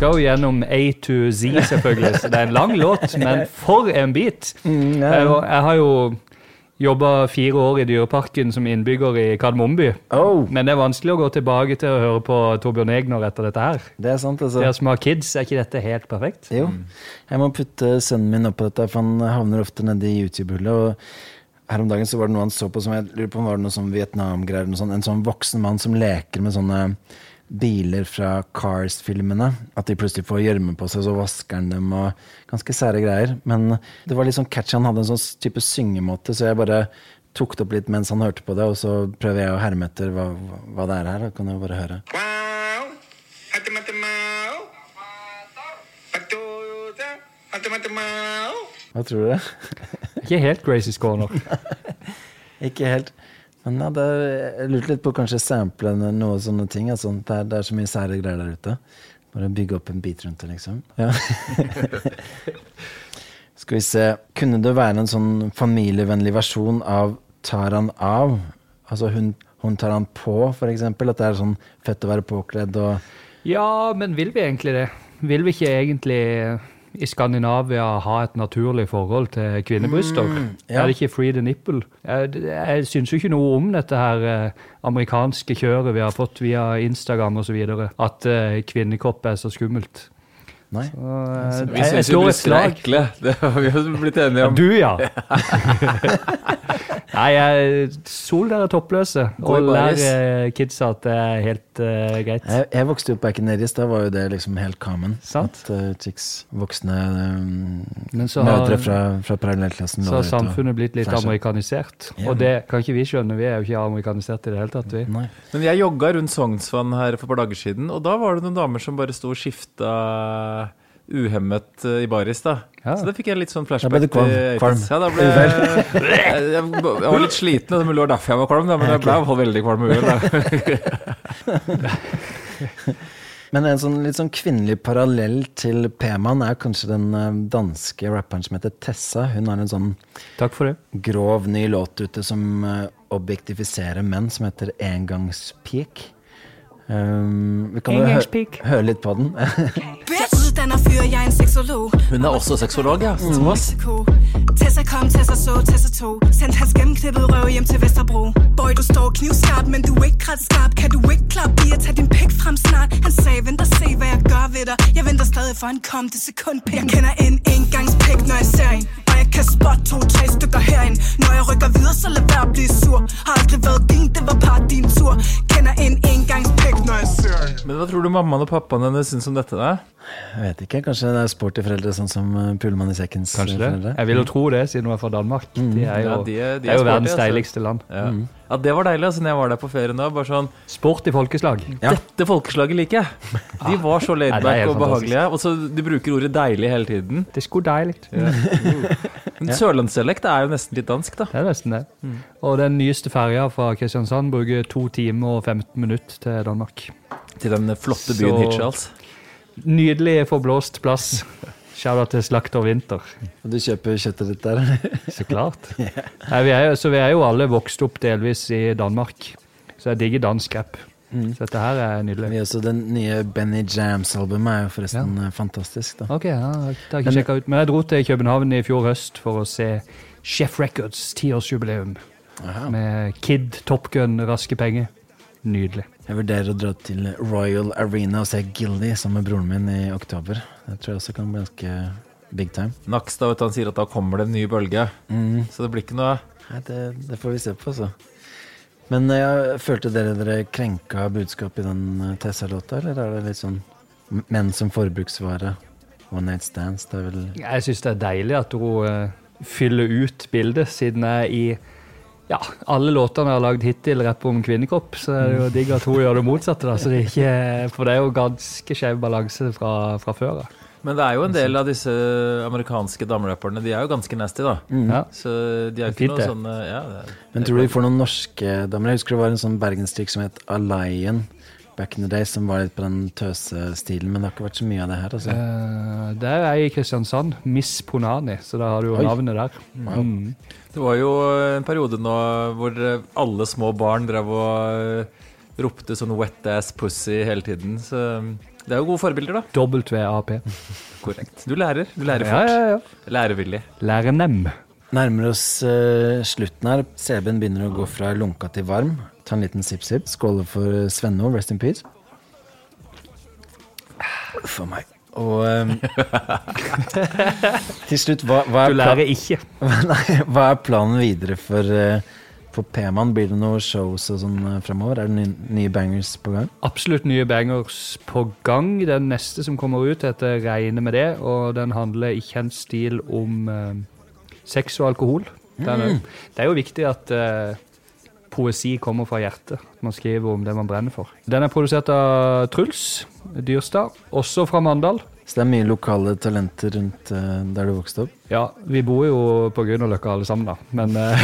Skal jo gjennom A to Z, selvfølgelig, så det er en lang låt, men for en bit! Mm, Jeg, jeg har jo jobba fire år i Dyreparken som innbygger i Kardemommeby. Oh, Men det er vanskelig å gå tilbake til å høre på Torbjørn Egner etter dette her. det er sant, altså. Dere som har kids, er ikke dette helt perfekt? Jo. Jeg må putte sønnen min opp på dette, for han havner ofte nedi YouTube-hullet. Og her om dagen så var det noe han så på som jeg lurer på om var det noe sånn Vietnam-greier. En sånn voksen mann som leker med sånne biler fra Cars-filmene. At de plutselig får gjørme på seg, så vasker han dem og ganske sære greier. Men det var litt sånn catchy. Han hadde en sånn type syngemåte, så jeg bare tok det opp litt mens han hørte på det, og så prøver jeg å herme etter hva, hva det er her. Da kan jeg bare høre. Hva tror du? Ikke helt Gracie Score nok. (laughs) Ikke helt. Men ja, det, jeg lurte litt på kanskje sample noe sånne ting. Altså, det, er, det er så mye sære greier der ute. Bare bygge opp en bit rundt det, liksom. Ja. (laughs) Skal vi se Kunne det være en sånn familievennlig versjon av Tar han av? Altså hun, hun tar han på, for eksempel? At det er sånn fett å være påkledd og Ja, men vil vi egentlig det? Vil vi ikke egentlig i Skandinavia ha et naturlig forhold til kvinnebryster? Mm, ja. Er det ikke free the nipple? Jeg, jeg syns jo ikke noe om dette her eh, amerikanske kjøret vi har fått via Instagram osv. At uh, kvinnekropp er så skummelt. Nei. Så, uh, Vi syns jo det blir bryster er ekle. (laughs) Det har vi jo blitt enige om. Du, ja. (laughs) (laughs) Nei, jeg, sol dere toppløse, og lær eh, kidsa at det er helt uh, greit. Jeg, jeg vokste opp back in the days, da var jo det liksom helt common. Sant. At uh, chicks, voksne um, Men så har- mødre fra, fra parallellklassen Så har samfunnet blitt litt flasher. amerikanisert. Yeah. Og det kan ikke vi skjønne, vi er jo ikke amerikanisert i det hele tatt, vi. Nei. Men jeg jogga rundt Sognsvann her for et par dager siden, og da var det noen damer som bare sto og skifta uhemmet eh, i baris, da. Ja. Så det fikk jeg litt sånn Da ble flashback du kvalm. til Kvalm. Ja, da ble (laughs) jeg, jeg, jeg, jeg var litt sliten, det mulig det var derfor jeg var kvalm, da, men jeg ble i hvert fall veldig kvalm i huet. da. (laughs) Men en sånn, litt sånn kvinnelig parallell til P-man er kanskje den eh, danske rapperen som heter Tessa. Hun har en sånn Takk for det. grov ny låt ute som eh, objektifiserer menn, som heter Engangspik. Um, vi kan jo hø høre litt på den. Hun er også sexolog, ja. Mm. Som oss. Tessa kom, Tessa så, Tessa to. Sendt hans gennemklippede røv hjem til Vesterbro. Boy, du står knivskarp, men du er ikke ret skarp. Kan du ikke klappe i at din pik frem snart? Han sagde, vent og se, hvad jeg gør ved dig. Jeg venter stadig for han kom til sekundpik. Jeg kender en engangspik, når jeg ser en. Og jeg kan spotte to-tre stykker herind. Når jeg rykker hva tror du mammaen og pappaen hennes syns om dette? da? Jeg vet ikke, Kanskje det er sporty foreldre, sånn som uh, Pulemann i sekkens Kanskje eh, det. foreldre? Jeg vil jo tro det, siden hun er fra Danmark. De er jo, Ja, de er- de det er er jo sporty, verdens altså. deiligste land. Ja. ja, det var deilig altså, når jeg var der på ferien da. Bare sånn Sport i folkeslag. Ja. Dette folkeslaget liker jeg. De var så laidback og behagelige. Og så De bruker ordet deilig hele tiden. Det er deilig. Men Sørlandsdialekt er jo nesten litt dansk, da. Det er nesten det. Og den nyeste ferja fra Kristiansand bruker to timer og 15 minutter til Danmark. Til den flotte byen Så- Hirtshals. Nydelig forblåst plass. Shout-out til Slakter Vinter. Og du kjøper kjøttet ditt der? (laughs) Så klart. Nei, vi er, så vi er jo alle vokst opp delvis i Danmark. Så jeg digger dansk rap. Så dette her er nydelig. Vi også, Den nye Benny Jams-albumet er jo forresten ja. fantastisk. da. Ok, ja, det har jeg ikke sjekket ut. Men jeg dro til København i fjor høst for å se Chef Records tiårsjubileum. Med Kid, Top Gun, Raske penger. Nydelig. Jeg vurderer å dra til Royal Arena og se Gilly sammen med broren min i oktober. Det tror jeg også kan bli ganske big time. Nakstad vet han sier at da kommer det en ny bølge. Mm. Så det blir ikke noe Nei, det, det får vi se på, altså. Men eh, jeg følte dere dere krenka budskapet i den eh, Tessa-låta, eller er det litt sånn menn som forbruksvare? One night stands, det er vel Jeg syns det er deilig at hun uh, fyller ut bildet, siden jeg i ja, alle låtene jeg har lagd hittil rapper om kvinnekropp, så er det jo digg at hun gjør det motsatte. da, så det er ikke, For det er jo ganske skjev balanse fra, fra før av. Men det er jo en del av disse amerikanske damerapperne. De er jo ganske nasty, da. Ja. Så de er jo ikke noe sånn ja, Men tror du vi får noen norske damer? Jeg husker det var en sånn bergenstrikk som het Alaien back in the day, som var litt på den tøsestilen, men det har ikke vært så mye av det her. altså. Eh, det er ei i Kristiansand, Miss Ponani, så da har du jo Oi. navnet der. Mm. Det var jo en periode nå hvor alle små barn drev og ropte sånn wet ass pussy hele tiden. Så det er jo gode forbilder, da. WAP. Korrekt. Du lærer. Du lærer Ja, fort. ja, ja. Lærevillig. Lære nem. Nærmer oss uh, slutten her. CB-en begynner å gå fra lunka til varm. Ta en liten sipp-sipp. Skåle for Svenno, rest in peace. For meg. Og um, (laughs) til slutt, hva, hva, er Du lærer ikke. (laughs) Nei, hva er planen videre for, uh, for P-man? Blir det noen shows og sånn uh, fremover? Er det nye, nye bangers på gang? Absolutt nye bangers på gang. Den neste som kommer ut, heter 'Regne med det', og den handler i kjent stil om uh, sex og alkohol. Den Mm. Det er jo viktig at eh, poesi kommer fra hjertet. At man skriver om det man brenner for. Den er produsert av Truls Dyrstad, også fra Mandal. Så det er mye lokale talenter rundt eh, der du vokste opp? Ja, vi bor jo på Grünerløkka alle sammen, da. Men eh,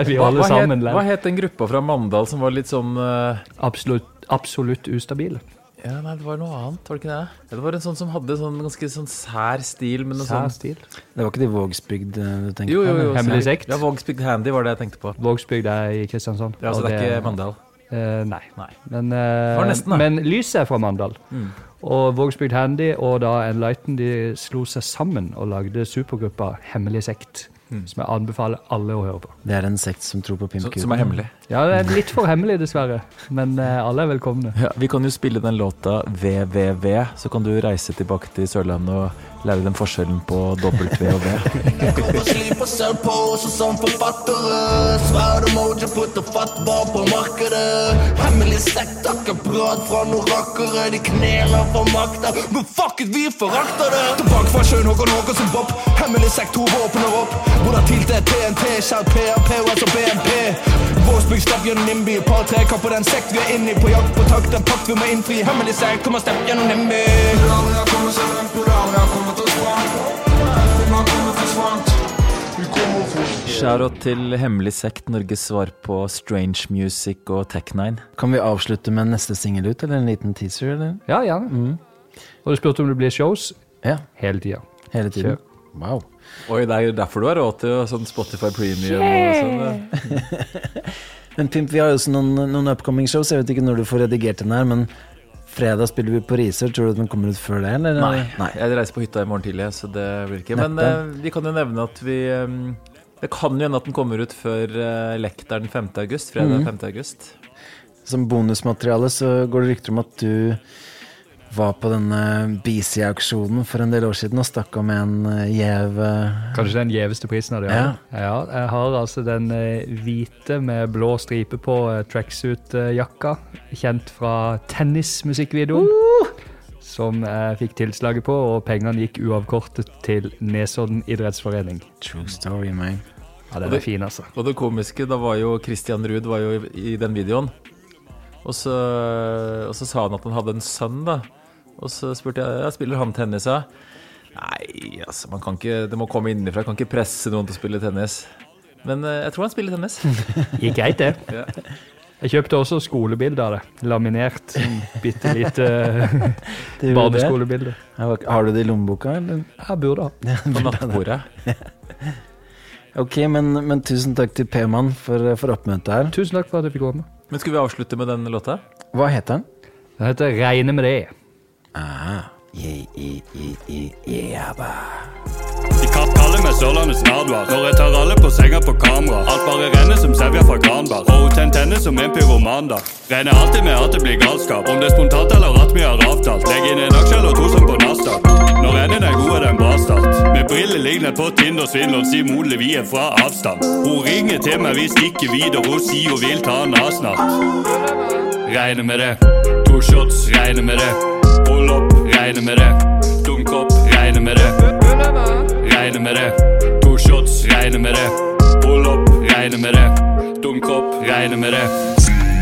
(laughs) vi er alle hva, sammen. het, hva het den gruppa fra Mandal som var litt sånn uh... Absolutt, absolutt ustabile. Ja, nei, det var noe annet, var det ikke det? Ja, Det var en sånn som hadde sånn ganske sånn sær stil. Men noe Sær sånn, stil. Det var ikke de Vågsbygd eh, du tenkte Jo, jo, jo. på? Hemmelig sekt. Ja, Vågsbygd Handy var det jeg tenkte på. Vågsbygd er i Kristiansand. Ja, så det er ikke Mandal. Eh, nei. Nei. Men, eh, var nesten, men lyset er fra Mandal. Mm. Og Vågsbygd Handy og da Enlighten de slo seg sammen og lagde supergruppa Hemmelig sekt. Mm. Som jeg anbefaler alle å høre på. Det er en sekt som tror på pimp som er hemmelig. Ja, det er litt for hemmelig, dessverre. Men eh, alle er velkomne. Ja, vi kan jo spille den låta WWW, så kan du reise tilbake til Sørlandet og lære dem forskjellen på W og V. (laughs) Hemmelig sekt, takker fra noen rakkere. De kneler for makta, men fuck it, vi forakter det. Tilbake fra sjøen, Håkon Håkonsen Bob. Hemmelig sekt, to våpner opp. Hvordan tilt er TNT, shout POS og BNP. Vårsbygg, stepp gjennom NIMBY. Par tre kan den sekt vi er inni. På jakt på takt, en pakt vi må innfri. Hemmelig sekt, kom og stepp gjennom NIMBY. Shoutout til Hemmelig sekt, Norges svar på Strange Music og Tech9. Kan vi avslutte med neste singel ut, eller en liten teaser? eller? Ja, gjerne. Og du spurte om det blir shows Ja, hele tida. hele tiden. Wow. Oi, det er derfor du har råd til sånn Spotify Premium og sånn. (laughs) Men Pimp, vi har jo også noen, noen upcoming shows. Jeg vet ikke når du får redigert den her, men fredag spiller vi på Risør. Tror du at den kommer ut før det, eller? Nei. Jeg reiser på hytta i morgen tidlig, så det blir ikke. Men eh, vi kan jo nevne at vi um, Det kan jo hende at den kommer ut før uh, Lekteren 5. august. Fredag mm. 5. august. Som bonusmateriale så går det rykter om at du var på denne BC-auksjonen for en del år siden og stakk av med en eh, gjev eh, Kanskje den gjeveste prisen av de Ja. alle. Ja, jeg har altså den eh, hvite med blå stripe på uh, tracksuit-jakka, kjent fra tennismusikkvideoen. Som jeg fikk tilslaget på, og pengene gikk uavkortet til Nesodden idrettsforening. True story, man. Ja, den er fin, altså. Og det komiske, da var jo Christian Ruud var jo i, i den videoen. Og så, og så sa han at han hadde en sønn, da. Og så spurte jeg ja, spiller han tennis, ja. Nei, altså, man kan ikke, det må komme innenfra. Jeg kan ikke presse noen til å spille tennis. Men eh, jeg tror han spiller tennis. (laughs) Gikk greit, det. Ja. Jeg kjøpte også skolebilde av det. Laminert. sånn Bitte (laughs) lite barneskolebilde. Har har du det i lommeboka, eller? Jeg burde ha. (laughs) På nattbordet. Ok, men, men tusen takk til P-mann for, for oppmøtet her. Tusen takk for at jeg fikk komme. Men skulle vi avslutte med den låta? Hva heter den? Den heter 'Regne med det'. Ah, yeah, yeah, yeah. De ka- kaller meg Sørlandets Nardvar Når jeg tar alle på senga på kamera Alt bare renner som sevja fra granbar Og hun tenner som en pyromander. Regner alltid med at det blir galskap Om det er spontant eller at vi har avtalt Legg inn en aksje eller to som på Nasdaq Når enden er god er det en bra start Med briller lignet på Tinder svindler Sier Mole vi er fra avstand Hun ringer til meg, vi stikker videre Hun sier hun vil ta en av snart Regner med det To shots, regner med det Pull opp, regner med det Dunk opp, regner med det Regner med det. To shots, regner med det. Pull opp, regner med det. Dunk opp, regner med det.